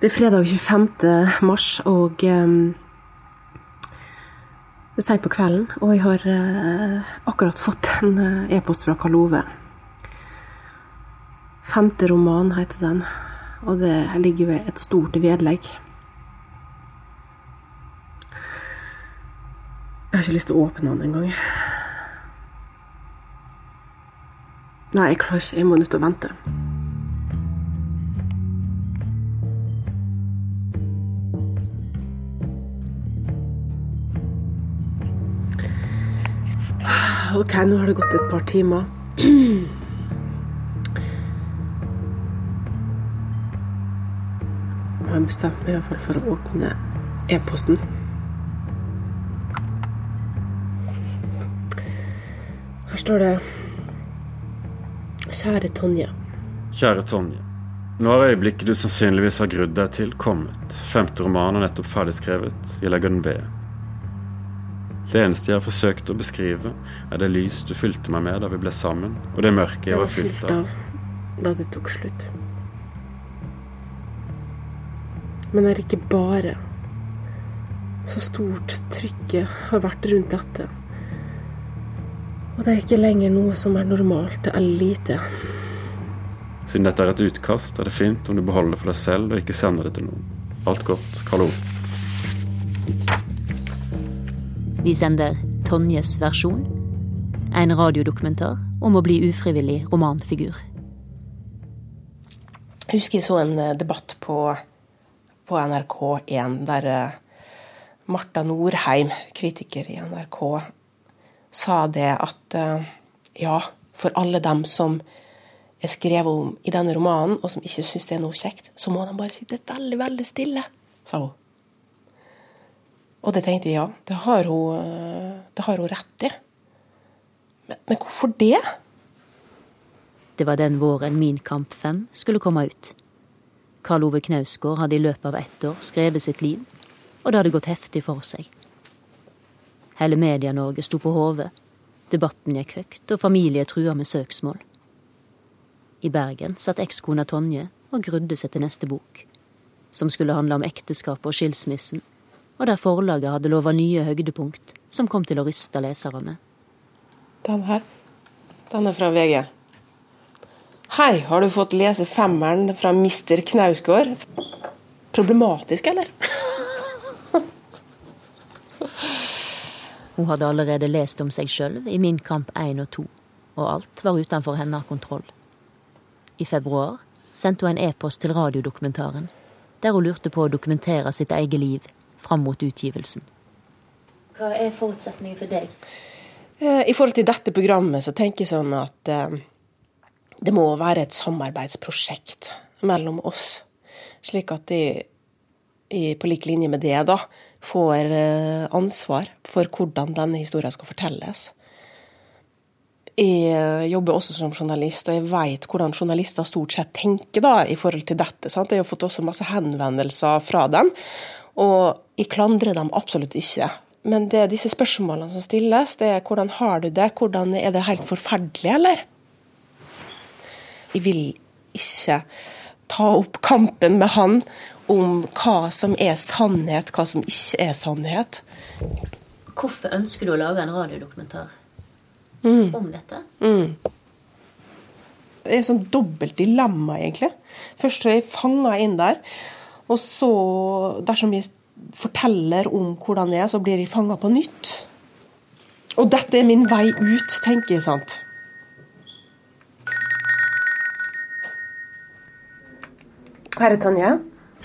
Det er fredag 25. mars, og um, det er seint på kvelden. Og jeg har uh, akkurat fått en uh, e-post fra Karl Ove. Femte roman heter den, og det ligger ved et stort vedlegg. Jeg har ikke lyst til å åpne den engang. Nei, jeg klarer ikke. Jeg må nødt til å vente. Ok, nå har det gått et par timer. Jeg har bestemt meg i hvert fall for å åpne e-posten. Her står det Kjære Tonje. Kjære Tonje. Nå har øyeblikket du sannsynligvis har grudd deg til, kommet. Femte roman er nettopp ferdigskrevet. Jeg legger den ved. Det eneste jeg har forsøkt å beskrive, er det lys du fylte meg med da vi ble sammen, og det mørket jeg var fylt av. Da det tok slutt. Men det er ikke bare så stort trykket har vært rundt dette. Og det er ikke lenger noe som er normalt eller lite. Siden dette er et utkast, er det fint om du beholder det for deg selv og ikke sender det til noen. Alt godt, Karl Ove. Vi sender Tonjes versjon, en radiodokumentar om å bli ufrivillig romanfigur. Jeg husker jeg så en eh, debatt på, på NRK1 der eh, Marta Norheim, kritiker i NRK, sa det at eh, ja, for alle dem som er skrevet om i denne romanen, og som ikke syns det er noe kjekt, så må de bare sitte veldig, veldig stille, sa hun. Og det tenkte jeg ja, det har hun, det har hun rett i. Men, men, hvorfor det? Det var den våren Min kamp 5 skulle komme ut. Karl Ove Knausgård hadde i løpet av ett år skrevet sitt liv, og det hadde gått heftig for seg. Hele Media-Norge sto på hodet. Debatten gikk høyt, og familie trua med søksmål. I Bergen satt ekskona Tonje og grudde seg til neste bok, som skulle handle om ekteskapet og skilsmissen, og der forlaget hadde lova nye høydepunkt som kom til å ryste leserne. Den her, den er fra VG. Hei, har du fått lese femmeren fra mister Knausgård? Problematisk, eller? Hun hadde allerede lest om seg sjøl i Min kamp 1 og 2, og alt var utenfor henne av kontroll. I februar sendte hun en e-post til radiodokumentaren, der hun lurte på å dokumentere sitt eget liv fram mot utgivelsen. Hva er forutsetningen for deg? Eh, I forhold til dette programmet så tenker jeg sånn at eh, det må være et samarbeidsprosjekt mellom oss. Slik at de på lik linje med det da, får eh, ansvar for hvordan denne historien skal fortelles. Jeg jobber også som journalist, og jeg vet hvordan journalister stort sett tenker da, i forhold til dette. Sant? Jeg har fått også masse henvendelser fra dem. Og jeg klandrer dem absolutt ikke. Men det er disse spørsmålene som stilles, det er hvordan har du det? Hvordan Er det helt forferdelig, eller? Jeg vil ikke ta opp kampen med han om hva som er sannhet, hva som ikke er sannhet. Hvorfor ønsker du å lage en radiodokumentar mm. om dette? Mm. Det er et sånn dobbelt dilemma, egentlig. Først er jeg fanga inn der. Og så, dersom vi forteller om hvordan det er, så blir jeg fanga på nytt. Og dette er min vei ut, tenker jeg. sant? Her er Tonje.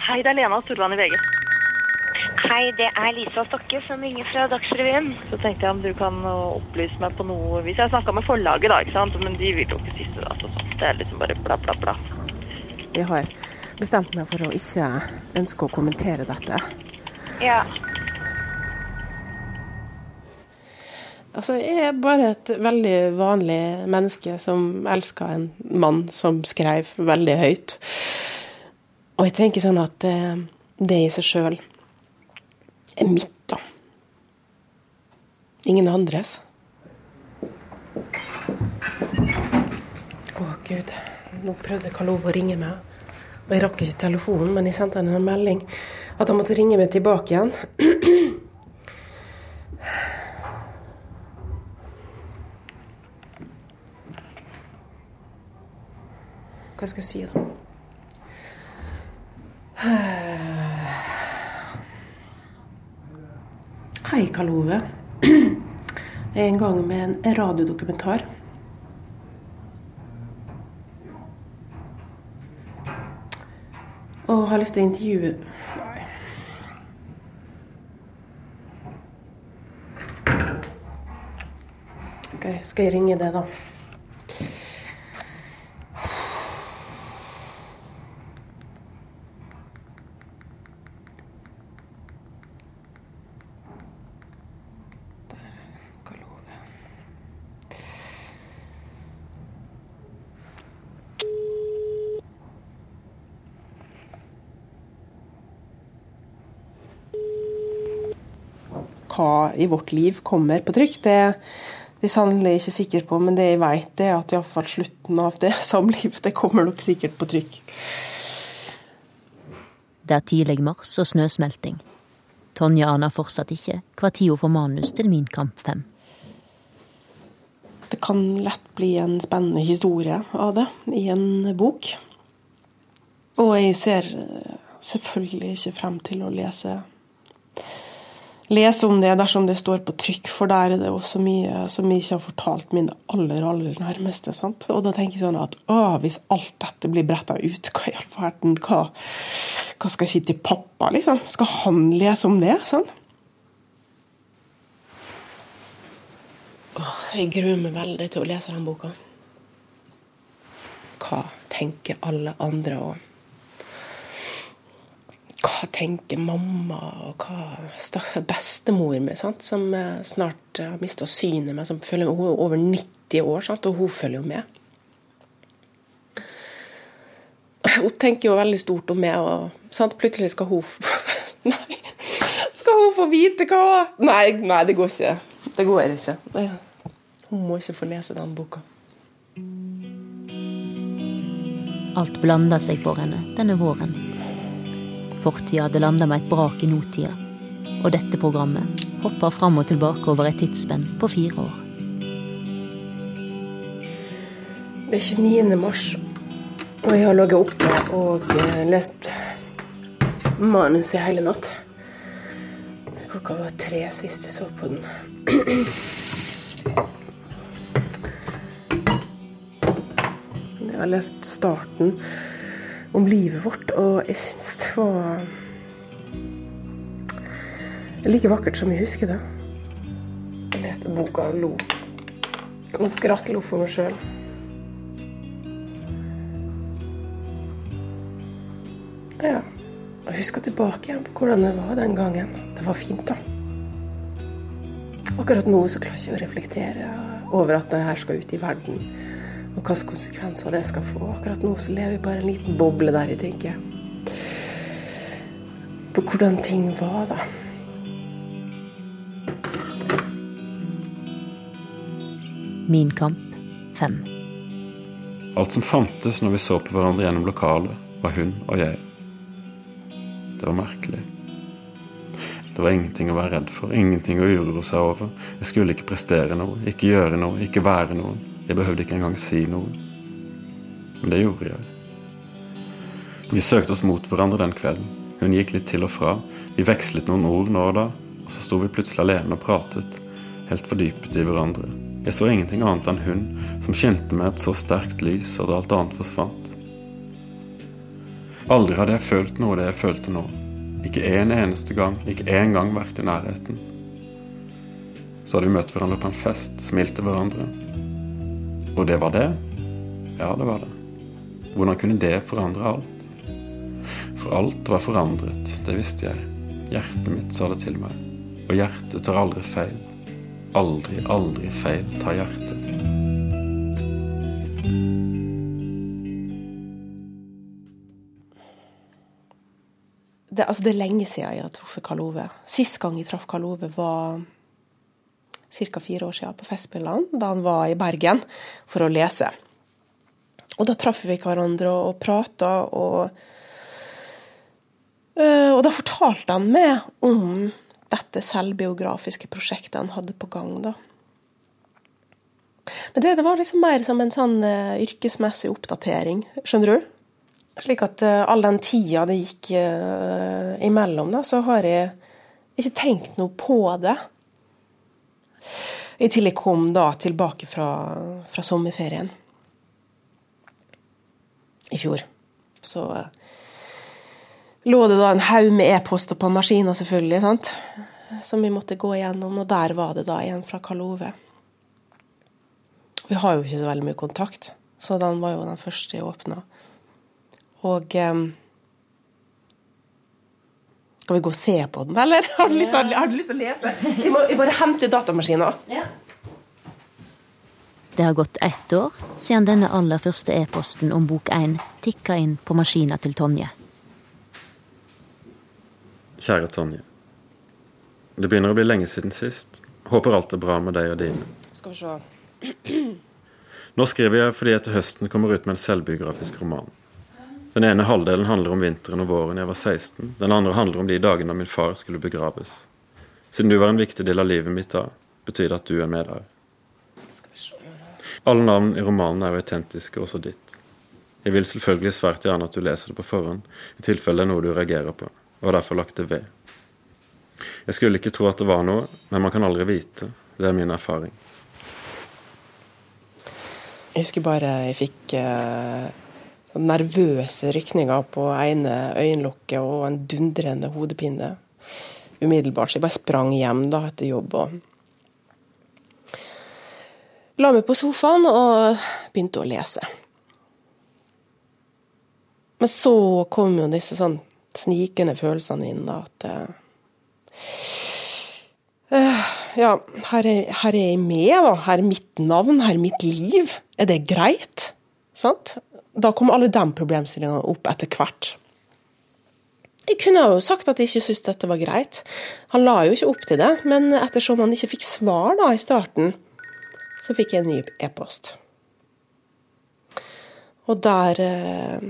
Hei, det er Lena Storland i VG. Hei, det er Lisa Stokke som ringer fra Dagsrevyen. Så tenkte jeg om du kan opplyse meg på noe Hvis jeg snakka med forlaget, da, ikke sant. Men de vil jo ikke siste dato. Sånn. Det er liksom bare bla, bla, bla. Jeg har bestemt meg for å ikke ønske å kommentere dette. Ja. Altså, jeg er bare et veldig vanlig menneske som elsker en mann som skrev veldig høyt. Og jeg tenker sånn at eh, det i seg sjøl er mitt, da. Ingen andres. Å, gud. Nå prøvde Karl Ove å ringe meg. Og jeg rakk ikke telefonen, men jeg sendte henne en melding at han måtte ringe meg tilbake igjen. Hva skal jeg si, da? Hei, Karl Ove. Jeg er en gang med en radiodokumentar. Og har lyst til å intervjue Nei. Ok, skal jeg ringe det, da? Hva i vårt liv kommer på trykk. Det, det er sannelig ikke sikker på, men det jeg vet, er at iallfall slutten av det samlivet det kommer nok sikkert på trykk. Det er tidlig mars og snøsmelting. Tonje aner fortsatt ikke hva tid hun får manus til Min kamp 5. Det kan lett bli en spennende historie av det i en bok. Og jeg ser eh, selvfølgelig ikke frem til å lese lese om det dersom det står på trykk, for der er det også mye som jeg ikke har fortalt mine aller, aller nærmeste. sant? Og da tenker jeg sånn at å, hvis alt dette blir bretta ut, hva i all verden, hva, hva skal jeg si til pappa, liksom? Skal han lese om det? sånn? Jeg gruer meg veldig til å lese den boka. Hva tenker alle andre? og hva tenker mamma, og hva bestemor mi, sant? som eh, snart har mista synet, med, som følger med. Hun er over 90 år, sant? og hun følger jo med. Hun tenker jo veldig stort om meg, og sant? plutselig skal hun Nei, skal hun få vite hva Nei, nei, det går ikke. Det går ikke. Nei. Hun må ikke få lese den boka. Alt blander seg for henne denne våren. Fortida hadde landa med et brak i nåtida, og dette programmet hopper fram og tilbake over et tidsspenn på fire år. Det er 29. mars, og jeg har ligget oppe og eh, lest manuset hele natt. Klokka var tre sist jeg så på den. Jeg har lest starten om livet vårt, og jeg syns det var like vakkert som jeg husker det. Jeg leste boka og lo. Og skrattlo for meg sjøl. Ja. Jeg husker tilbake igjen på hvordan det var den gangen. Det var fint, da. Akkurat nå så klarer jeg ikke å reflektere over at det her skal ut i verden, og hvilke konsekvenser det skal få. Akkurat nå så lever vi bare en liten boble der, jeg tenker. På hvordan ting var, da. Min kamp 5. Alt som fantes når vi så på hverandre gjennom lokalet, var hun og jeg. Det var merkelig. Det var ingenting å være redd for, ingenting å uroe seg over. Jeg skulle ikke prestere noe, ikke gjøre noe, ikke være noen. Jeg behøvde ikke engang si noe. Men det gjorde jeg. Vi søkte oss mot hverandre den kvelden. Hun gikk litt til og fra. Vi vekslet noen ord nå og da, og så sto vi plutselig alene og pratet, helt fordypet i hverandre. Jeg så ingenting annet enn hun, som skinte med et så sterkt lys at alt annet forsvant. Aldri hadde jeg følt noe det jeg følte nå. Ikke en eneste gang, ikke en gang vært i nærheten. Så hadde vi møtt hverandre på en fest, smilt til hverandre. Og det var det? Ja, det var det. Hvordan kunne det forandre alt? For alt var forandret, det visste jeg. Hjertet mitt sa det til meg. Og hjertet tar aldri feil. Aldri, aldri feil tar hjertet. Det, altså, det er lenge siden jeg har truffet Karl Ove. Sist gang jeg traff Karl Ove, var ca. fire år siden på Festspillene, da han var i Bergen for å lese. Og da traff vi hverandre og, og prata, og, uh, og da fortalte han meg om dette selvbiografiske prosjektet han hadde på gang. da. Men det, det var liksom mer som en sånn uh, yrkesmessig oppdatering, skjønner du? Slik at uh, all den tida det gikk uh, imellom, da, så har jeg ikke tenkt noe på det. I tillegg kom da tilbake fra, fra sommerferien i fjor. Så uh, lå det da en haug med e-poster på maskina, selvfølgelig, sant? som vi måtte gå igjennom. Og der var det da en fra Karl Ove. Vi har jo ikke så veldig mye kontakt, så den var jo den første jeg åpna. Og um, Skal vi gå og se på den, eller? Har du lyst, har, har du lyst til å lese? Jeg må, jeg bare hente datamaskina. Ja. Det har gått ett år siden denne aller første e-posten om bok én tikka inn på maskina til Tonje. Kjære Tonje. Det begynner å bli lenge siden sist. Håper alt er bra med deg og dine. Skal vi se. Nå skriver jeg fordi jeg til høsten kommer ut med en selvbiografisk roman. Den ene halvdelen handler om vinteren og våren jeg var 16. Den andre handler om de dagene da min far skulle begraves. Siden du var en viktig del av livet mitt da, betyr det at du er med der. Alle navn i romanen er jo autentiske, også ditt. Jeg vil selvfølgelig svært gjerne at du leser det på forhånd, i tilfelle det er noe du reagerer på, og har derfor lagt det ved. Jeg skulle ikke tro at det var noe, men man kan aldri vite. Det er min erfaring. Jeg husker bare jeg fikk eh, nervøse rykninger på ene øyenlokket og en dundrende hodepine umiddelbart. Så jeg bare sprang hjem da etter jobb og la meg på sofaen og begynte å lese. Men så kom jo disse sånn snikende følelsene inn, da, at uh, Ja, her er, her er jeg med, da. Her er mitt navn, her er mitt liv. Er det greit? Sant? Da kom alle de problemstillingene opp etter hvert. Jeg kunne jo sagt at jeg ikke syntes dette var greit. Han la jo ikke opp til det, men ettersom han ikke fikk svar da i starten, så fikk jeg en ny e-post. Og der, eh,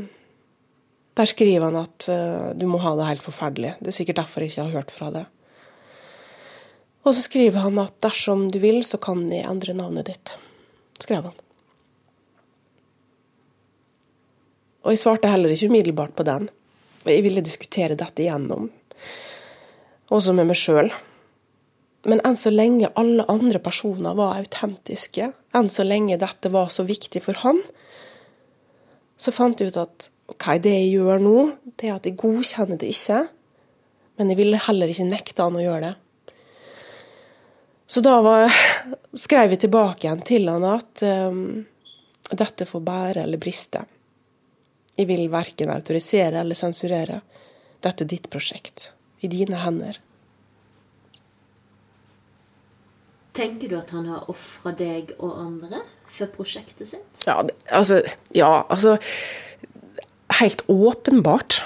der skriver han at eh, du må ha det helt forferdelig. Det er sikkert derfor jeg ikke har hørt fra det. Og så skriver han at dersom du vil, så kan jeg endre navnet ditt. Skrev han. Og jeg svarte heller ikke umiddelbart på den. Jeg ville diskutere dette igjennom, også med meg sjøl. Men enn så lenge alle andre personer var autentiske, enn så lenge dette var så viktig for han, så fant jeg ut at OK, det jeg gjør nå, det er at jeg godkjenner det ikke, men jeg ville heller ikke nekte han å gjøre det. Så da var, skrev jeg tilbake igjen til han at um, dette får bære eller briste. Jeg vil verken autorisere eller sensurere. Dette er ditt prosjekt. I dine hender. Tenker du at han har ofra deg og andre for prosjektet sitt? Ja, altså Ja, altså Helt åpenbart.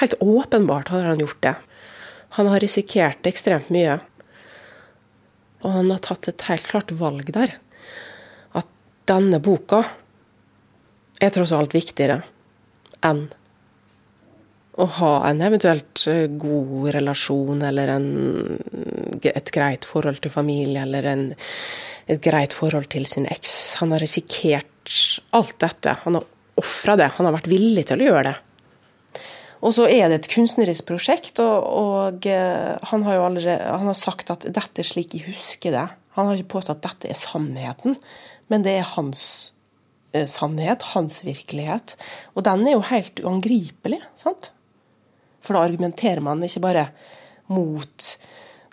Helt åpenbart har han gjort det. Han har risikert ekstremt mye. Og han har tatt et helt klart valg der. At denne boka er tross alt viktigere enn å ha en eventuelt god relasjon eller en, et greit forhold til familie eller en, et greit forhold til sin eks. Han har risikert alt dette. Han har ofra det. Han har vært villig til å gjøre det. Og så er det et kunstnerisk prosjekt, og, og han har allerede han har sagt at dette er slik jeg husker det. Han har ikke påstått at dette er sannheten, men det er hans sannhet, hans virkelighet. Og den er jo helt uangripelig, sant? For da argumenterer man ikke bare mot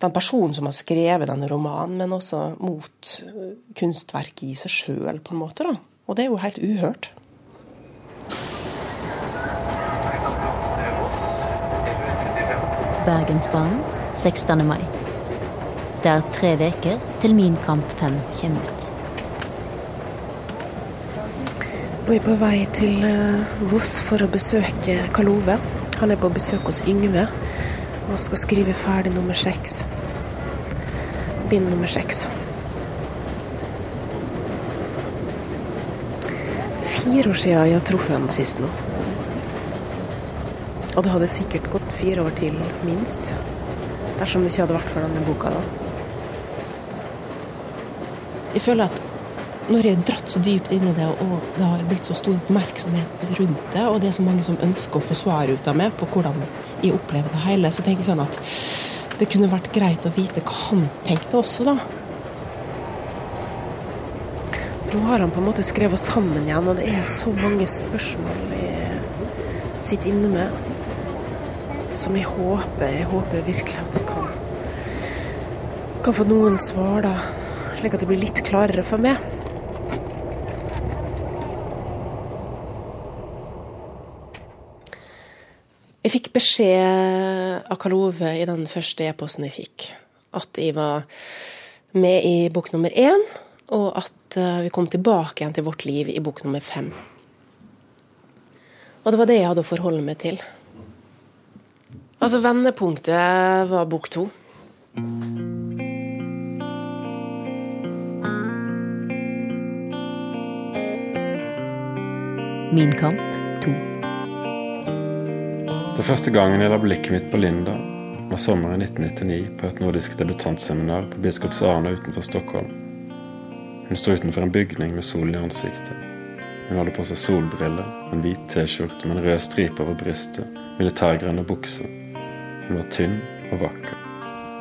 den personen som har skrevet denne romanen, men også mot kunstverket i seg sjøl, på en måte. da. Og det er jo helt uhørt. Bergensbanen 16. mai. Det er tre uker til Min kamp 5 kommer ut. Vi er på vei til Voss for å besøke Karl Ove. Han er på besøk hos Yngve og skal skrive ferdig nummer seks. Bind nummer seks. fire år siden jeg har truffet henne sist nå. Og det hadde sikkert gått fire år til, minst. Dersom det ikke hadde vært for denne boka, da. Jeg føler at når jeg er dratt så dypt inn i det, og det har blitt så stor oppmerksomhet rundt det, og det er så mange som ønsker å få svar ut av meg på hvordan jeg opplever det hele, så tenker jeg sånn at det kunne vært greit å vite hva han tenkte også, da. Nå har han på en måte skrevet oss sammen igjen, og det er så mange spørsmål jeg sitter inne med. Som jeg håper Jeg håper virkelig at jeg kan, kan få noen svar, da. Slik at det blir litt klarere for meg. Beskjed av Karl Ove i den første e-posten jeg fikk, at jeg var med i bok nummer én, og at eh, vi kom tilbake igjen til vårt liv i bok nummer fem. Og det var det jeg hadde å forholde meg til. Altså, vendepunktet var bok to. Min kamp 2. Det første gangen jeg la blikket mitt på Linda, var sommeren 1999 på et nordisk debutantseminar på Biskops Arna utenfor Stockholm. Hun sto utenfor en bygning med solen i ansiktet. Hun hadde på seg solbriller, en hvit T-skjorte med en rød stripe over brystet, militærgrønne bukser. Hun var tynn og vakker.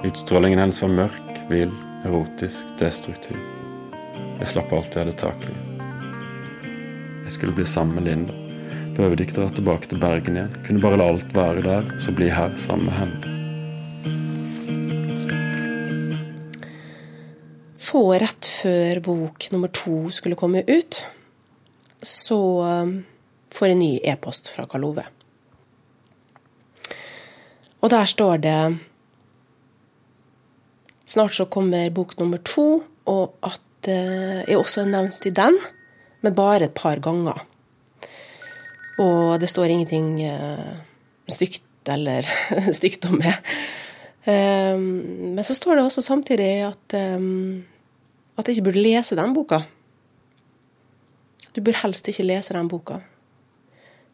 Utstrålingen hennes var mørk, vill, erotisk, destruktiv. Jeg slapp alt jeg hadde tak i. Jeg skulle bli sammen med Linda. Behøvde ikke dra tilbake til Bergen igjen. Kunne bare la alt være der, så bli her sammen med henne. Så rett før bok nummer to skulle komme ut, så um, får jeg ny e-post fra Karl Ove. Og der står det Snart så kommer bok nummer to, og at eh, jeg også er nevnt i den, men bare et par ganger. Og det står ingenting eh, stygt eller stygt om meg. Eh, men så står det også samtidig at, eh, at jeg ikke burde lese den boka. Du bør helst ikke lese den boka.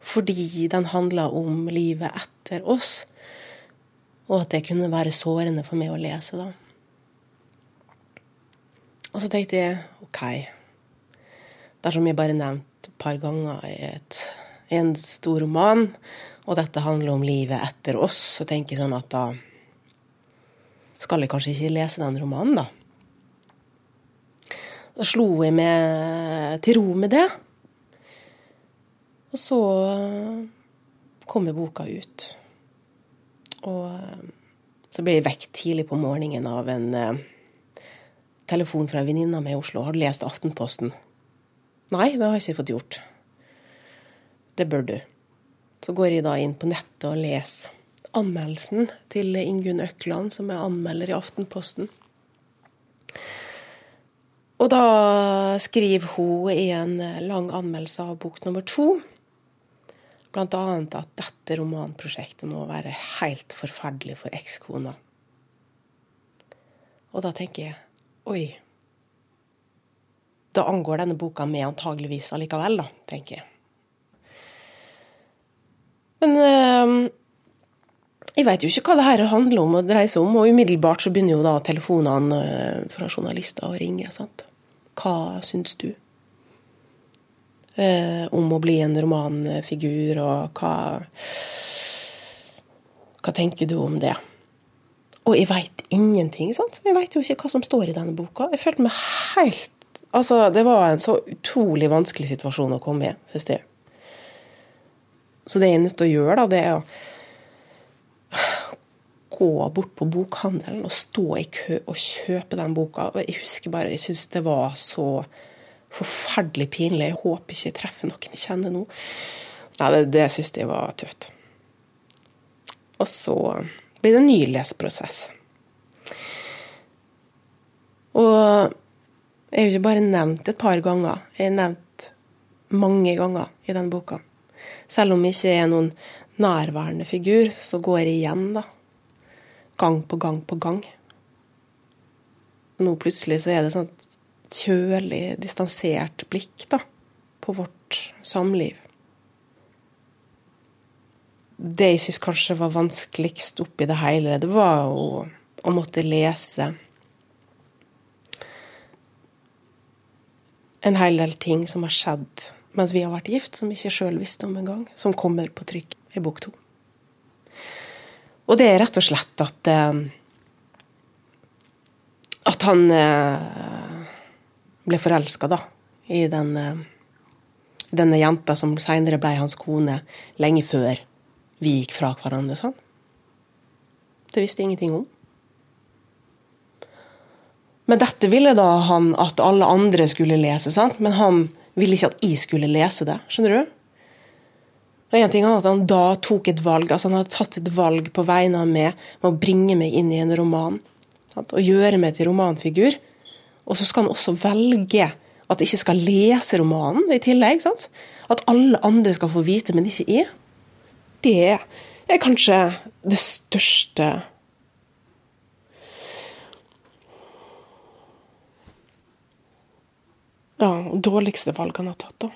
Fordi den handler om livet etter oss. Og at det kunne være sårende for meg å lese, da. Og så tenkte jeg OK. Dersom jeg bare nevnte et par ganger i et, en stor roman, og dette handler om livet etter oss, så tenker jeg sånn at da skal jeg kanskje ikke lese den romanen, da. Da slo jeg meg til ro med det. Og så kom boka ut. Og så ble jeg vekt tidlig på morgenen av en telefon fra ei venninne meg i Oslo. Har du lest Aftenposten? Nei, det har jeg ikke fått gjort. Det bør du. Så går jeg da inn på nettet og leser anmeldelsen til Ingunn Økland, som er anmelder i Aftenposten. Og da skriver hun i en lang anmeldelse av bok nummer to annet at dette romanprosjektet må være helt forferdelig for ekskona. Og da tenker jeg Oi. Da angår denne boka meg antageligvis allikevel, da, tenker jeg. Men øh, jeg veit jo ikke hva det her handler om og dreier seg om, og umiddelbart så begynner jo da telefonene øh, fra journalister å ringe. sant? Hva syns du? Eh, om å bli en romanfigur, og hva Hva tenker du om det? Og jeg veit ingenting. sant? Jeg veit jo ikke hva som står i denne boka. Jeg følte meg helt Altså, det var en så utrolig vanskelig situasjon å komme i, syns jeg. Så det jeg er nødt til å gjøre, da, det er å gå bort på bokhandelen og stå i kø og kjøpe den boka. Jeg husker bare, jeg syns det var så forferdelig pinlig. Jeg håper ikke jeg treffer noen jeg kjenner nå. Nei, det, det syns jeg var tøft. Og så blir det en ny leseprosess. Og jeg har jo ikke bare nevnt et par ganger, jeg har nevnt mange ganger i den boka. Selv om jeg ikke er noen nærværende figur, så går jeg igjen, da. Gang på gang på gang. Nå plutselig så er det sånn kjølig, distansert blikk, da. på vårt samliv. Det jeg syns kanskje var vanskeligst oppi det hele, det var å, å måtte lese en hel del ting som har skjedd mens vi har vært gift, som ikke sjøl visste om engang, som kommer på trykk i bok to. Og det er rett og slett at eh, at han eh, ble forelska, da, i den, eh, denne jenta som seinere ble hans kone, lenge før vi gikk fra hverandre. sånn. Det visste jeg ingenting om. Men dette ville da han at alle andre skulle lese, sant? men han ville ikke at jeg skulle lese det. Skjønner du? Og en ting er at Han da tok et valg, altså han hadde tatt et valg på vegne av meg med å bringe meg inn i en roman. Sant? Og gjøre meg til romanfigur. Og så skal han også velge at jeg ikke skal lese romanen i tillegg. Sant? At alle andre skal få vite, men ikke jeg. Det er kanskje det største Ja, dårligste valg han har tatt, da.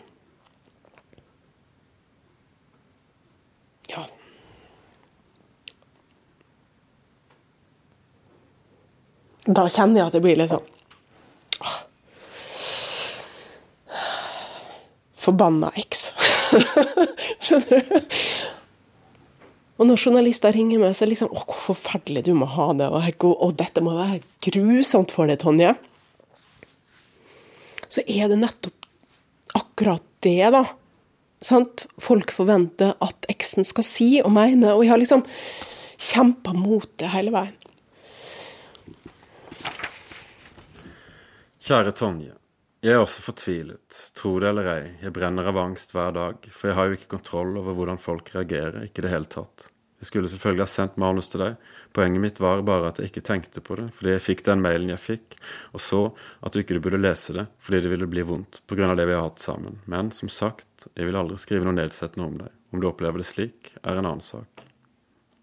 Ja. Da kjenner jeg at det blir litt sånn ah. Forbanna eks. Skjønner du? Og når journalister ringer meg, så er det liksom Å, hvor forferdelig du må ha det. Og, og dette må være grusomt for deg, Tonje. Så er det nettopp akkurat det, da. Sant? Folk forventer at eksen skal si og mene, og jeg har liksom kjempa mot det hele veien. Kjære Tonje. Jeg er også fortvilet. Tro det eller ei, jeg brenner av angst hver dag, for jeg har jo ikke kontroll over hvordan folk reagerer, ikke i det hele tatt. Jeg skulle selvfølgelig ha sendt manus til deg. Poenget mitt var bare at jeg ikke tenkte på det, fordi jeg fikk den mailen jeg fikk, og så at du ikke burde lese det fordi det ville bli vondt pga. det vi har hatt sammen. Men som sagt, jeg vil aldri skrive noe nedsettende om deg. Om du opplever det slik, er en annen sak.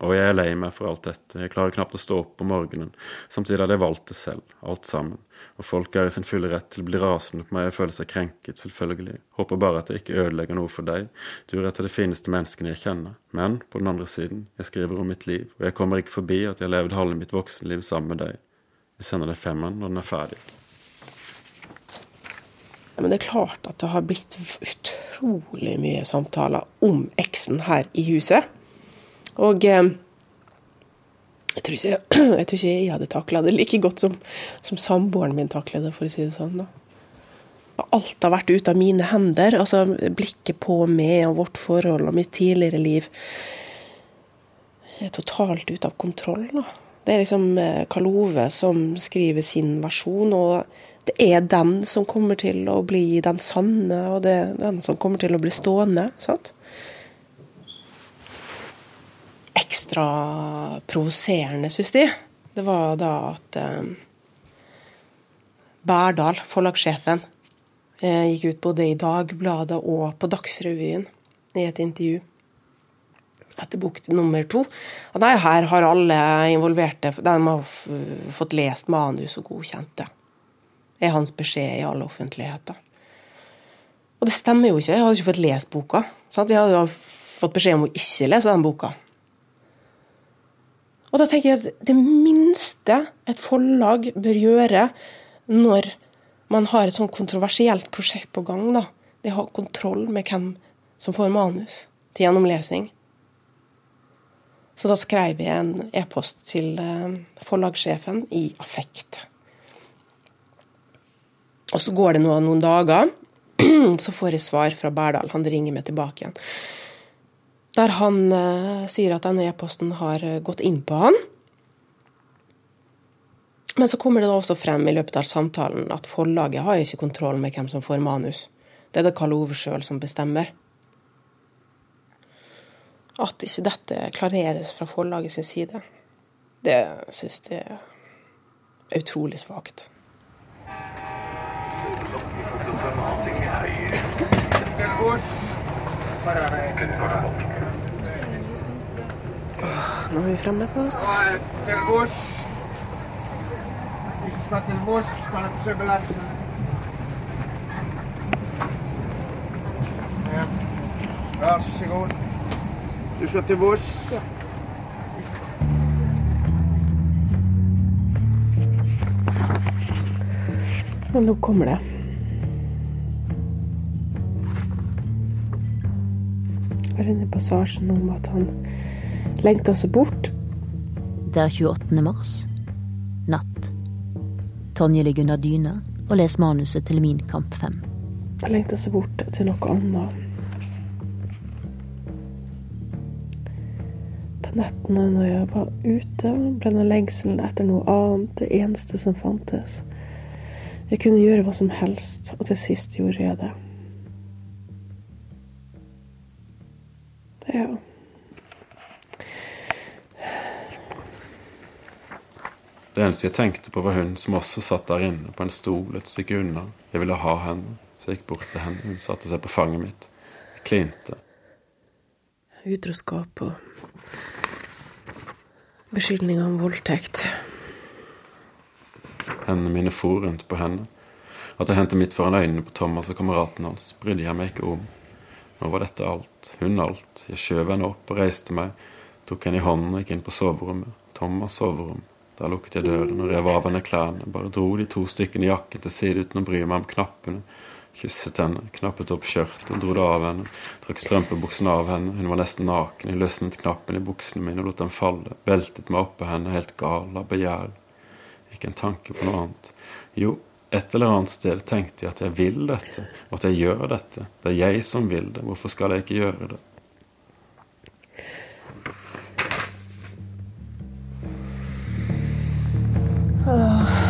Og jeg er lei meg for alt dette, jeg klarer knapt å stå opp om morgenen. Samtidig hadde jeg valgt det selv, alt sammen. Og folk er i sin fulle rett til å bli rasende på meg og føle seg krenket, selvfølgelig. Håper bare at jeg ikke ødelegger noe for deg, du er et av de fineste menneskene jeg kjenner. Men på den andre siden, jeg skriver om mitt liv, og jeg kommer ikke forbi at jeg har levd halve mitt voksenliv sammen med deg. Jeg sender deg femmeren når den er ferdig. Men det er klart at det har blitt utrolig mye samtaler om eksen her i huset. Og eh, jeg tror, ikke, jeg tror, ikke, jeg hadde takla det like godt som, som samboeren min takla det, for å si det sånn. da. Alt har vært ute av mine hender. altså Blikket på meg og vårt forhold og mitt tidligere liv er totalt ute av kontroll. da. Det er liksom eh, Karl Ove som skriver sin versjon, og det er den som kommer til å bli den sanne, og det er den som kommer til å bli stående. sant? Ekstra provoserende, syns de, det var da at eh, Berdal, forlagssjefen, eh, gikk ut både i Dagbladet og på Dagsrevyen i et intervju etter bok nummer to. Og nei, her har alle involverte de har fått lest manus og godkjent det. Det er hans beskjed i all offentlighet. Og det stemmer jo ikke. Jeg hadde ikke fått lest boka. Sant? Jeg hadde fått beskjed om å ikke lese den boka. Og da tenker jeg at det minste et forlag bør gjøre når man har et sånn kontroversielt prosjekt på gang, da, det er å ha kontroll med hvem som får manus til gjennomlesning. Så da skrev jeg en e-post til eh, forlagssjefen i affekt. Og så går det noen, noen dager, så får jeg svar fra Berdal. Han ringer meg tilbake igjen. Der han eh, sier at denne e-posten har eh, gått inn på han. Men så kommer det da også frem i løpet av samtalen at forlaget har ikke kontroll med hvem som får manus. Det er det Karl Ove sjøl som bestemmer. At ikke dette klareres fra forlaget sin side, det syns jeg er utrolig svakt. Nå er vi framme på oss. Vær så god. Du skal til Voss? Men nå kommer det. Her inne i passasjen om at han lengta seg bort. Det er 28. mars. Natt. Tonje ligger under dyna og leser manuset til Min kamp 5. Jeg lengta seg bort til noe annet. På nettene når jeg var ute, ble den lengselen etter noe annet det eneste som fantes. Jeg kunne gjøre hva som helst, og til sist gjorde jeg det. Eneste jeg tenkte på, var hun som også satt der inne på en stol et stykke unna. Jeg ville ha henne, så jeg gikk bort til henne. Hun satte seg på fanget mitt. Jeg klinte. Utroskap og beskyldninger om voldtekt. Hendene mine for rundt på henne. At jeg hendte midt foran øynene på Thomas og kameraten hans, brydde jeg meg ikke om. Nå var dette alt, hun alt. Jeg skjøv henne opp og reiste meg, tok henne i hånden og gikk inn på soverommet. Thomas' soverom. Der lukket jeg døren og rev av henne klærne, bare dro de to stykkene jakken til side uten å bry meg om knappene. Kysset henne, knappet opp skjørtet, dro det av henne, trakk strømpebuksene av henne, hun var nesten naken, jeg løsnet knappen i buksene mine og lot dem falle, beltet meg oppå henne, helt gal av begjær. Ikke en tanke på noe annet. Jo, et eller annet sted tenkte jeg at jeg vil dette, og at jeg gjør dette. Det er jeg som vil det, hvorfor skal jeg ikke gjøre det? Oh.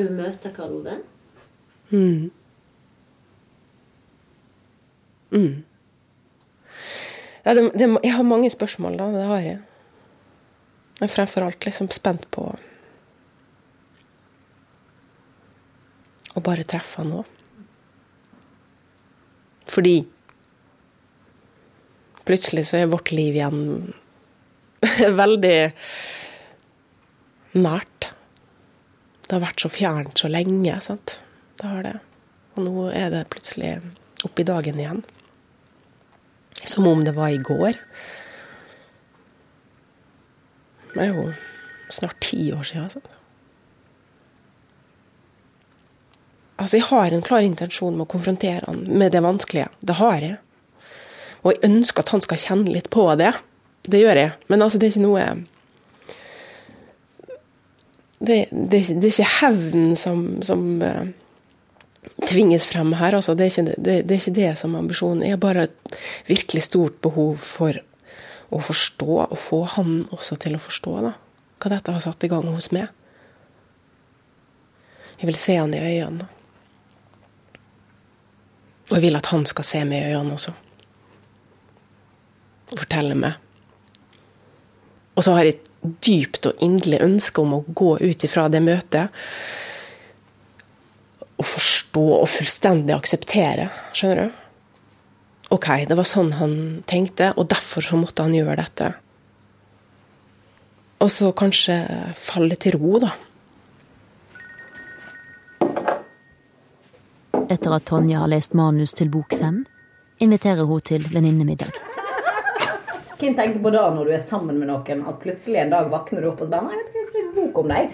Du møte Karl Ove. Mm. Mm. Ja, det, det, jeg har mange spørsmål, da. Det har jeg. Jeg er fremfor alt liksom spent på å bare treffe han òg. Fordi plutselig så er vårt liv igjen veldig nært. Det har vært så fjernt så lenge. sant? Det har det. Og nå er det plutselig oppe i dagen igjen. Som om det var i går. Det er jo snart ti år. Altså. altså, jeg har en klar intensjon med å konfrontere han med det vanskelige. Det har jeg. Og jeg ønsker at han skal kjenne litt på det. Det gjør jeg. Men altså, det er ikke noe det, det, det er ikke hevn som, som eh, tvinges frem her. Altså. Det, er ikke, det, det er ikke det som er ambisjonen. Jeg har bare et virkelig stort behov for å forstå, og få han også til å forstå da, hva dette har satt i gang hos meg. Jeg vil se han i øynene. Og jeg vil at han skal se meg i øynene også. Og fortelle meg. Og så har jeg et dypt og inderlig ønske om å gå ut ifra det møtet og forstå og fullstendig akseptere. Skjønner du? OK, det var sånn han tenkte, og derfor så måtte han gjøre dette. Og så kanskje falle til ro, da. Etter at Tonje har lest manus til bok fem, inviterer hun til venninnemiddag. Hvem tenker på det når du er sammen med noen, at plutselig en dag våkner du opp og så bare Nei, vet du hva, jeg skriver bok om deg.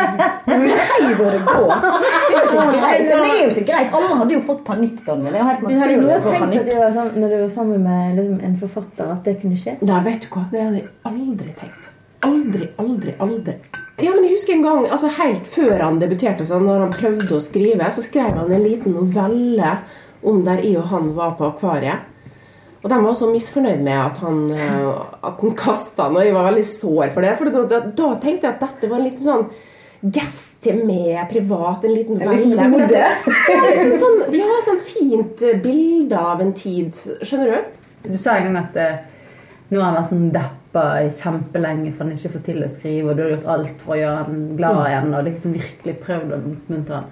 Nei, hvor det går. Det er jo ikke greit. Det er jo ikke greit. Alle hadde jo fått panikk, Tonje. Det er jo helt naturlig å få at panikk. du var sammen, når du var sammen med liksom, en forfatter, at det kunne skje? Nei, vet du hva, det hadde jeg aldri tenkt. Aldri, aldri, aldri. Ja, men jeg husker en gang, altså helt før han debuterte, sånn, når han prøvde å skrive, så skrev han en liten novelle om der jeg og han var på akvariet. Og de var også misfornøyd med at han, eh, at han kasta han, og jeg var veldig sår for det. For da, da, da tenkte jeg at dette var en liten sånn gest til meg privat. En liten En liten velle. For ode. En sånn, ja, sånn fint bilde av en tid. Skjønner du? Du sa en gang at eh, nå har han vært sånn deppa kjempelenge for han ikke får til å skrive, og du har gjort alt for å gjøre han glad igjen, og liksom virkelig prøvd å oppmuntre han.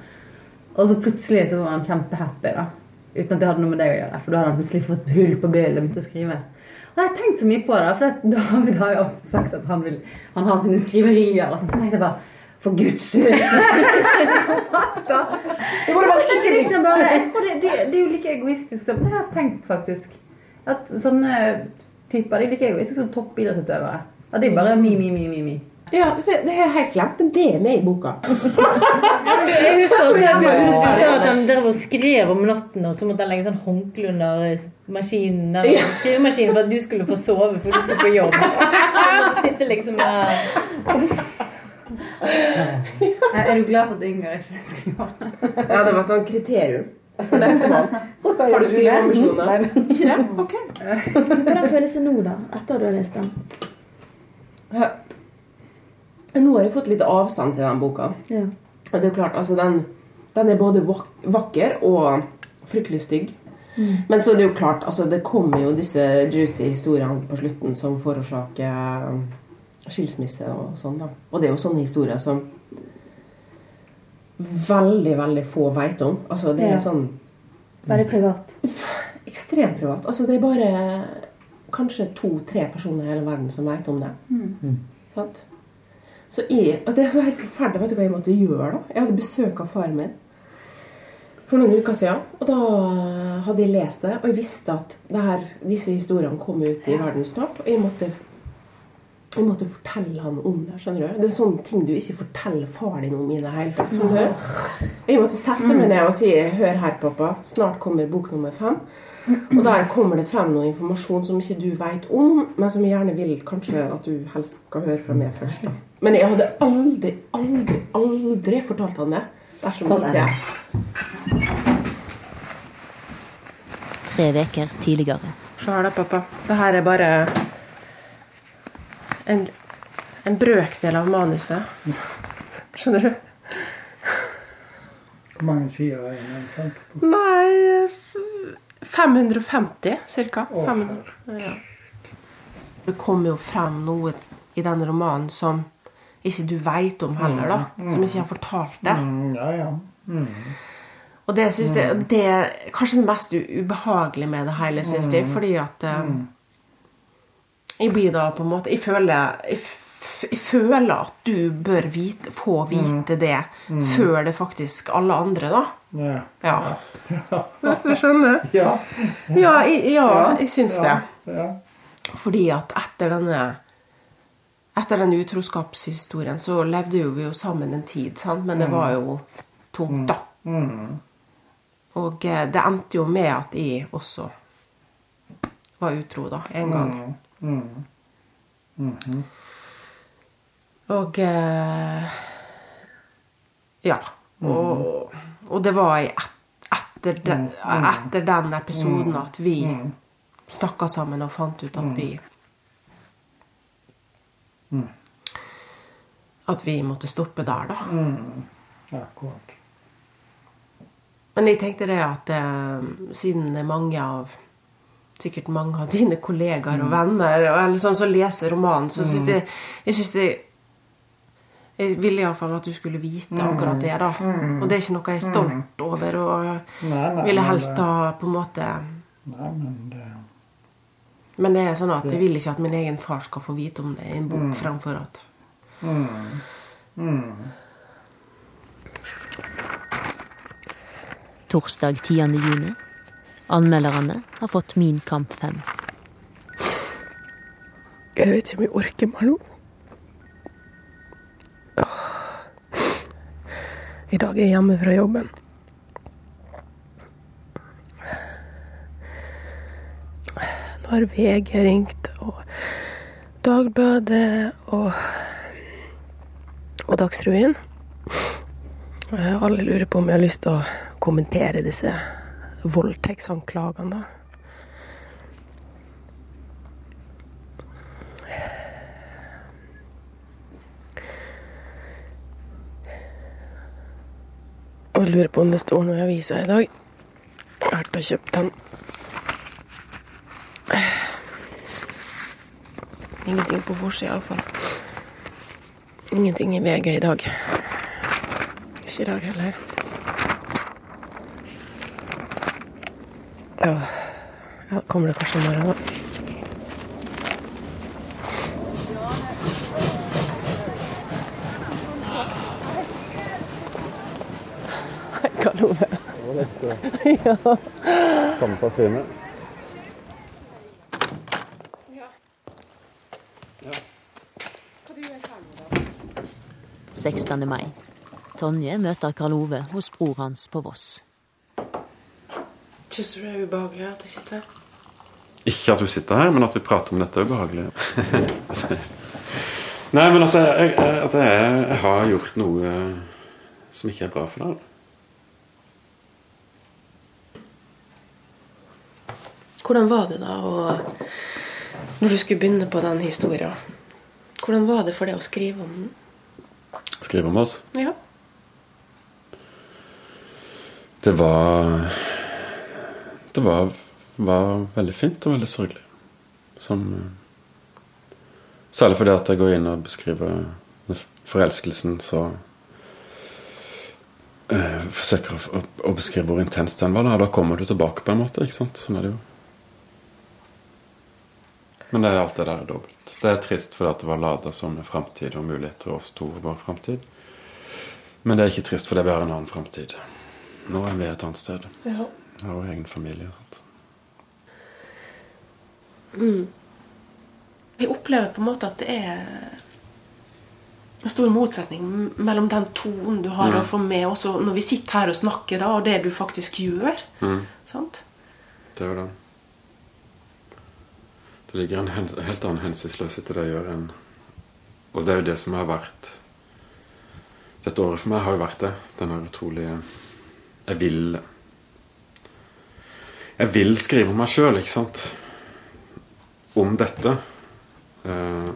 Og så plutselig så var han kjempehappy, da. Uten at det hadde noe med deg å gjøre, for da hadde han plutselig fått hull på bilen og begynt å skrive. Og jeg har tenkt så mye på det, for David har jo alltid sagt at han, vil, han har sine skriverier. og sånt. Så tenkte jeg bare for guds skyld! Det må bare ikke liksom bare, jeg tror det, det, det er jo like egoistisk som Det har jeg tenkt, faktisk. At sånne typer de er like egoistiske som toppidrettsutøvere. At de bare mi, mi, mi, mi, mi. Ja, se, Det er helt glemt, men det er med i boka. Jeg husker også at du, du sa at han drev og skrev om natten, og så måtte han legge sånn håndkle under maskinen, eller skrivemaskinen for at du skulle få sove for du skulle på jobb. Sitte liksom der Er du glad for at Inger ikke skriver? Ja, det var sånn kriterium for nestemann. Så Kan Har du skriveambisjoner? Ikke det? Ok. Hvordan føles det nå, da? Etter at du har lest den? Nå har jeg fått litt avstand til den boka. Ja. Og det er jo klart, altså den, den er både vakker og fryktelig stygg. Men så er det jo klart, altså det kommer jo disse juicy historiene på slutten som forårsaker um, skilsmisse og sånn. da. Og det er jo sånne historier som veldig, veldig få vet om. Altså det Ja. er sånn Veldig privat. ekstremt privat. Altså det er bare kanskje to-tre personer i hele verden som vet om det. Sant? Så jeg, og det var helt forferdelig. Vet du hva jeg måtte gjøre da? Jeg hadde besøk av faren min for noen uker siden. Og da hadde jeg lest det, og jeg visste at her, disse historiene kom ut i verden snart. Og jeg måtte, jeg måtte fortelle han om det. skjønner du? Det er sånne ting du ikke forteller far din om i det hele tatt. Jeg måtte sette meg ned og si 'Hør her, pappa. Snart kommer bok nummer fem'. Og der kommer det frem noe informasjon som ikke du vet om, men som jeg gjerne vil kanskje at du helst skal høre fra meg først. da. Men jeg hadde aldri, aldri, aldri fortalt han det dersom Sånn er jeg. Tre veker tidligere. Se her da, pappa. Det her er bare en, en brøkdel av manuset. Skjønner du? Hvor mange sider er det? Nei 550 cirka. 500, ja. Det kommer jo frem noe i den romanen som ikke du veit om heller, da. Som ikke har fortalt det. Mm, ja, ja. Mm. Og det synes jeg det er kanskje det mest ubehagelige med det hele, synes jeg. Fordi at um, Jeg blir da på en måte Jeg føler, jeg, jeg føler at du bør vite, få vite det før det faktisk alle andre, da. Ja. Ja. Hvis du skjønner? Ja. Ja, jeg, ja, jeg syns det. Ja. Fordi at etter denne etter den utroskapshistorien så levde jo vi jo sammen en tid, sant? men det var jo tungt, da. Mm. Og eh, det endte jo med at jeg også var utro, da, en gang. Mm. Mhm. Og eh, Ja. Og, og det var i et, etter, den, etter den episoden at vi snakka sammen og fant ut at vi At vi måtte stoppe der, da. Mm. Akkurat. Men jeg tenkte det at eh, siden det er mange av Sikkert mange av dine kollegaer og venner og, eller sånn som leser romanen, så syns jeg Jeg synes det Jeg ville iallfall at du skulle vite akkurat det, da. Og det er ikke noe jeg er stolt over, og Nei, nei, ville helst ha på en måte Nei, men det Men det er sånn at jeg vil ikke at min egen far skal få vite om det i en bok, fremfor at mm. Mm. Torsdag 10. juni. Anmelderne har fått Min kamp 5. Jeg vet ikke om jeg orker mer nå. I dag er jeg hjemme fra jobben. Nå har VG ringt, og Dagbladet og, og Dagsrevyen. Eh, alle lurer på om jeg har lyst til å kommentere disse voldtektsanklagene, da. Og lurer på om det står noe i avisa i dag. Jeg har kjøpt den. Ingenting på forsida, iallfall. Ingenting i VG i dag. Ikke i dag heller. Ja, ja kommer det kanskje i morgen, da. Hei, Karl Ove. Ja. Samme parfyme. 16. mai. Tonje møter Karl Ove hos bror hans på Voss. Syns du det er ubehagelig at jeg sitter her? Ikke at du sitter her, men at vi prater om dette er ubehagelig. Nei, men at, jeg, at jeg, jeg har gjort noe som ikke er bra for deg. Hvordan var det da å Når du skulle begynne på den historien, hvordan var det for deg å skrive om den? Skrive om oss. Ja. Det var Det var, var veldig fint og veldig sørgelig. Som Særlig fordi at jeg går inn og beskriver forelskelsen så øh, Forsøker å, å beskrive hvor intens den var. Da, da kommer du tilbake på en måte. ikke sant? Sånn er det jo. Men det er alt det der er dobbelt. Det er trist fordi at det var lada som en framtid og muligheter oss to i vår framtid. Men det er ikke trist fordi vi har en annen framtid. Nå er vi et annet sted. Ja. Vår egen familie. og sånt. Mm. Jeg opplever på en måte at det er en stor motsetning mellom den tonen du har Mm. få med også når vi sitter her og snakker, da, og det du faktisk gjør. Mm. Sant? Det er jo det. Det ligger en helt annen hensynsløshet i det jeg gjør enn Og det er jo det som har vært Dette året for meg har jo vært det. Den her utrolige Jeg vil Jeg vil skrive om meg sjøl, ikke sant? Om dette. Eh,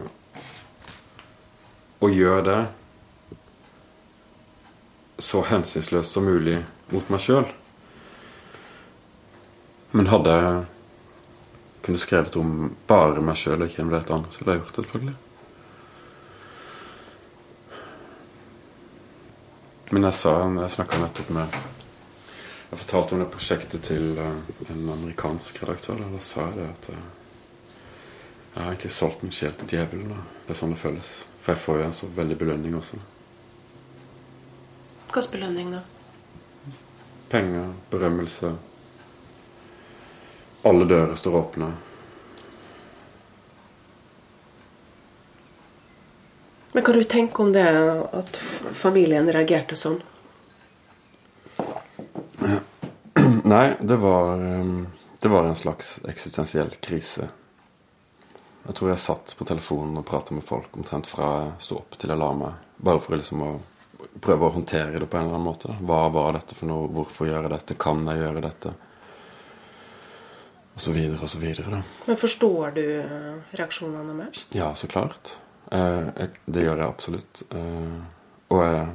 og gjør det så hensynsløst som mulig mot meg sjøl. Men hadde jeg kunne skrevet om bare meg sjøl og ikke en et andre, så ville jeg gjort det, selvfølgelig. Men jeg sa Jeg snakka nettopp med Jeg fortalte om det prosjektet til eh, en amerikansk redaktør. Da, da sa jeg det at eh, jeg har egentlig solgt min sjel til djevelen. Da. Det er sånn det føles. For jeg får jo en så veldig belønning også. Hva slags belønning, da? Penger, berømmelse. Alle dører står åpne. Men hva du tenker om det at familien reagerte sånn? Nei, det var um, Det var en slags eksistensiell krise. Jeg tror jeg satt på telefonen og pratet med folk omtrent fra jeg sto opp til jeg la meg. Bare for liksom å prøve å håndtere det på en eller annen måte. Hva var dette for noe? Hvorfor gjøre dette? Kan jeg gjøre dette? Og så videre og så videre. Da. Men forstår du eh, reaksjonene deres? Ja, så klart. Eh, det gjør jeg absolutt. Eh, og jeg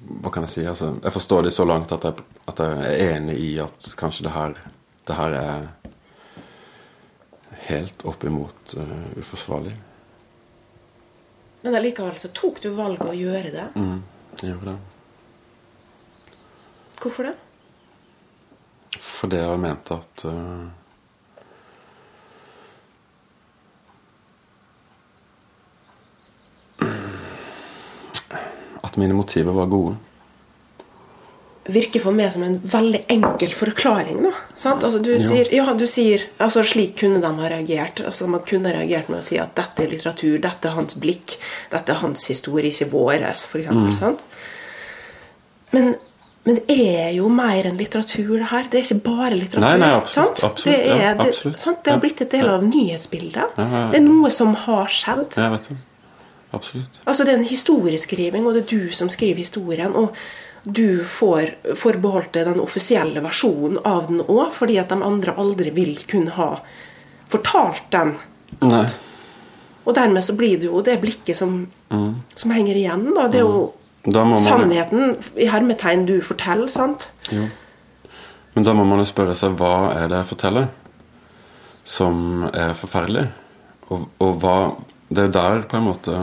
Hva kan jeg si? Altså, jeg forstår det så langt at jeg, at jeg er enig i at kanskje det her, det her er helt oppimot uh, uforsvarlig. Men allikevel så tok du valget å gjøre det. Mm, jeg gjorde det. Hvorfor det? Fordi jeg mente at eh, mine motiver var gode. Virker for meg som en veldig enkel forklaring. da, sant? Altså, du, Ja. sier, ja, du sier altså Slik kunne de ha reagert. Altså, De kunne reagert med å si at dette er litteratur, dette er hans blikk, dette er hans historie, ikke våres, f.eks. Mm. Men, men det er jo mer enn litteratur, det her. Det er ikke bare litteratur. Nei, nei, absolutt, sant? absolutt, det, er, ja, det, sant? det har blitt et del av nyhetsbildet. Ja, ja. Det er noe som har skjedd. Absolutt. Altså Det er en historieskriving, og det er du som skriver historien. Og du får forbeholdt deg den offisielle versjonen av den òg, fordi at de andre aldri vil kunne ha fortalt den. Nei. Og dermed så blir det jo det blikket som, Mm. som henger igjen. da, Det er jo Da man, sannheten i hermetegn du forteller, sant? jo. Men da må man jo spørre seg hva er det jeg forteller som er forferdelig? Og, og hva Det er jo der på en måte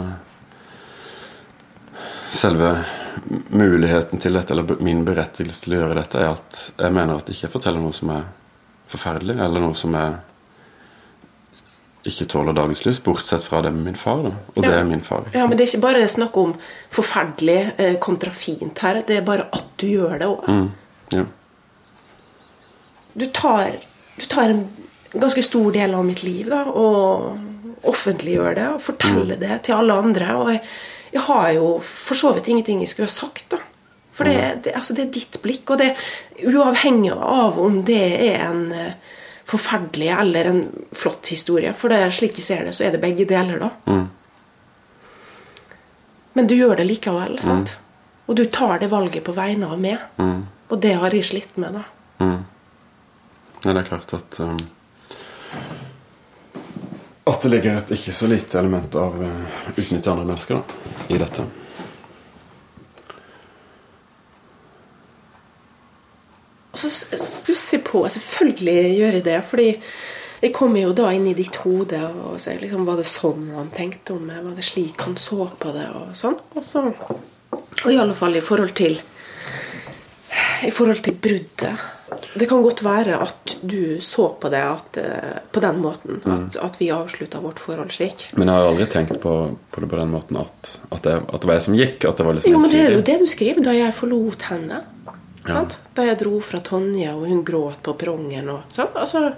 selve muligheten til dette, eller min berettigelse til å gjøre dette, er at jeg mener at jeg ikke forteller noe som er forferdelig, eller noe som er ikke tåler dagens lys, bortsett fra det med min far. Da. Og det er min far. Ja, men det er ikke bare snakk om forferdelig eh, kontra fint her. Det er bare at du gjør det òg. Mm. Ja. Du, tar, du tar en ganske stor del av mitt liv da, og offentliggjør det og fortelle det til alle andre. Og jeg, jeg har jo for så vidt ingenting jeg skulle ha sagt. da. For det, det, altså det er ditt blikk, og det uavhengig av om det er en eh, forferdelig eller en flott historie. For det slik jeg ser det, så er det begge deler, da. Mm. Men du gjør det likevel. sant? Og du tar det valget på vegne av meg. Mm. Og det har jeg slitt med, da. Mm. Ja, det er klart at um, At det ligger et ikke så lite element av uh, utnytte andre mennesker da, i dette. Og så stusser jeg på Selvfølgelig gjør jeg det. Fordi jeg kommer jo da inn i ditt hode og ser liksom, Var det sånn han tenkte om meg? Var det slik han så på det? Og sånn. Og, så, og i alle fall i forhold til I forhold til bruddet. Det kan godt være at du så på det at, eh, på den måten. At, at vi avslutta vårt forhold slik. Men jeg har aldri tenkt på, på det på den måten at, at, det, at det var jeg som gikk. At det var liksom Jo, men det er jo det du skriver da jeg forlot henne. Ja. Da jeg dro fra Tonje, og hun gråt på perrongen. og sant? Altså,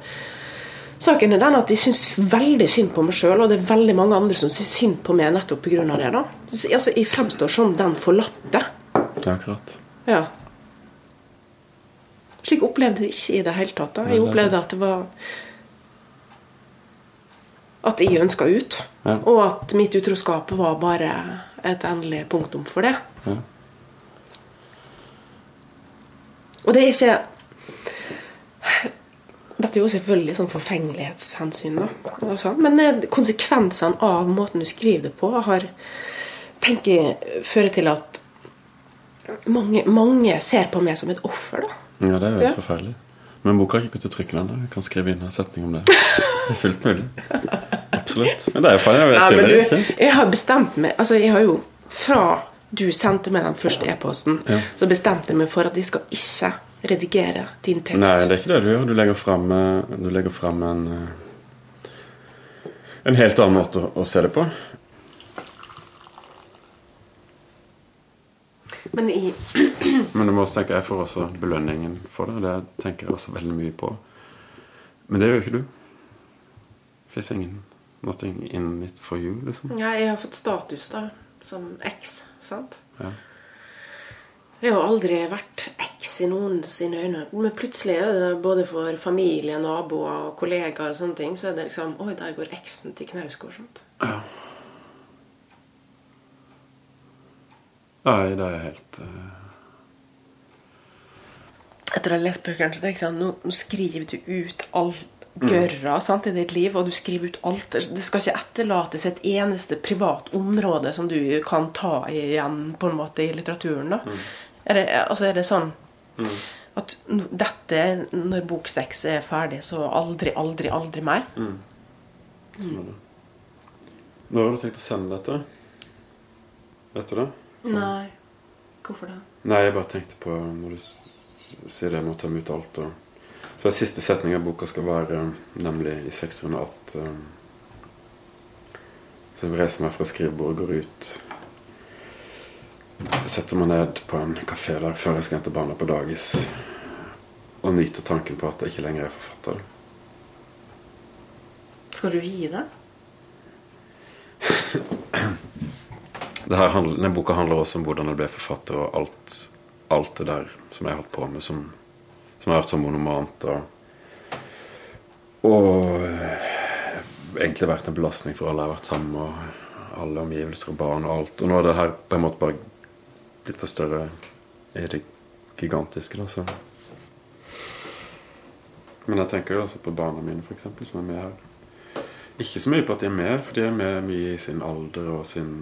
saken er den at jeg syns veldig synd på meg sjøl, og det er veldig mange andre som syns synd på meg nettopp pga. det. da. Altså, Jeg fremstår som den forlatte. Akkurat. Ja. Slik opplevde jeg ikke i det hele tatt. da. Jeg opplevde at det var At jeg ønska ut. Ja. Og at mitt utroskap var bare et endelig punktum for det. Ja. Og det er ikke Dette er jo selvfølgelig sånn forfengelighetshensyn, da. Altså, Men eh, konsekvensene av måten du skriver det på, har tenker jeg fører til at mange, mange ser på meg som et offer. da. Ja, det er jo Ja. forferdelig. Men boka har ikke gått til trykken ennå. Jeg kan skrive inn en setning om det. Det er fullt mulig. Absolutt. Men det er jo feil. Jeg vet men du, ikke. jeg har bestemt meg Altså, jeg har jo fra du sendte meg den første e-posten, Ja. så bestemte jeg meg for at jeg skal ikke redigere din tekst. Nei, det er ikke det du gjør. Du legger fram, eh, du legger fram en eh, En helt annen måte å, å se det på. Men i Men du må også tenke, jeg får også belønningen for det. Det tenker jeg også veldig mye på. Men det gjør ikke du. Fins ingen Nothing in it for you, liksom. Ja, jeg har fått status da, som X, sant? Ja. Jeg har aldri vært X i noen sine øyne. Men plutselig er det både for familie, naboer og kollegaer og sånne ting, så er det liksom Oi, der går eksen til Knausgård. Sant? Nei, det er helt uh... Etter å ha lest bøkene så tenker jeg sånn Nå, nå skriver du ut alt gørra sant, i ditt liv, og du skriver ut alt. Det skal ikke etterlates et eneste privat område som du kan ta igjen på en måte i litteraturen. da. Er, det, altså, er det sånn at dette, når bok seks er ferdig, så aldri, aldri, aldri mer? Sånn er det. Når har du tenkt å sende dette? Vet du det? Nei. Hvorfor det? Nei, jeg bare tenkte på når du sier det, må ta ut alt. Og... Så den siste setningen av boka skal være nemlig i 608 um, Så jeg reiser meg fra skrivebordet, går ut Setter meg ned på en kafé der før jeg skal hente barna på dagis. Og nyter tanken på at jeg ikke lenger er forfatter. Skal du gi det? Handler, denne boka handler også om hvordan jeg ble forfatter, og alt, alt det der som jeg har holdt på med, som, som har vært så monomant. Og, og eh, egentlig vært en belastning for alle jeg har vært sammen med, og alle omgivelser og barn og alt. Og nå er det her på en måte bare blitt for større i det gigantiske. Da, så. Men jeg tenker jo også på barna mine, eksempel, som er med her. Ikke så mye på at de er med, for de er med mye i sin alder og sin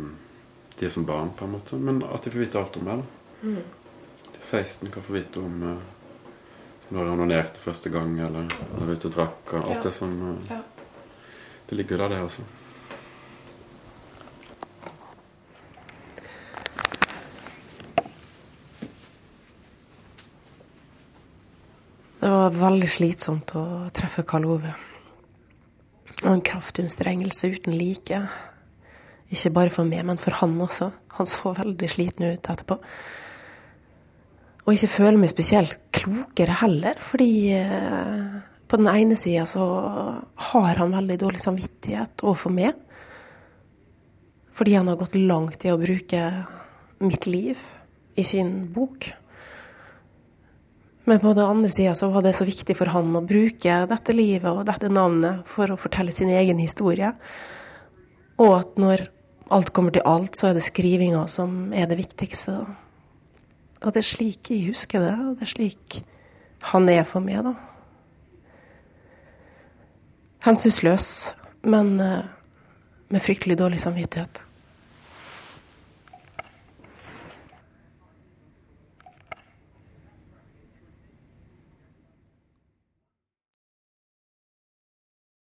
de som barn, på en måte. Men at de får vite alt om meg. Mm. De 16 kan få vite om uh, når jeg onanerte første gang, eller når jeg var ute og drakk. og alt Ja. det som uh, Ja. Det ligger der, det også. Det var veldig slitsomt å treffe Karl Ove. Og en kraftunstrengelse uten like. Ikke bare for meg, men for han også. Han så veldig sliten ut etterpå. Og ikke føler meg spesielt klokere heller, fordi eh, på den ene sida så har han veldig dårlig samvittighet overfor meg. Fordi han har gått langt i å bruke mitt liv i sin bok. Men på den andre sida så var det så viktig for han å bruke dette livet og dette navnet for å fortelle sin egen historie. Og at når alt kommer til alt, så er det skrivinga som er det viktigste. Da. Og det er slik jeg husker det, og det er slik han er for meg, da. Hensynsløs, men eh, med fryktelig dårlig samvittighet.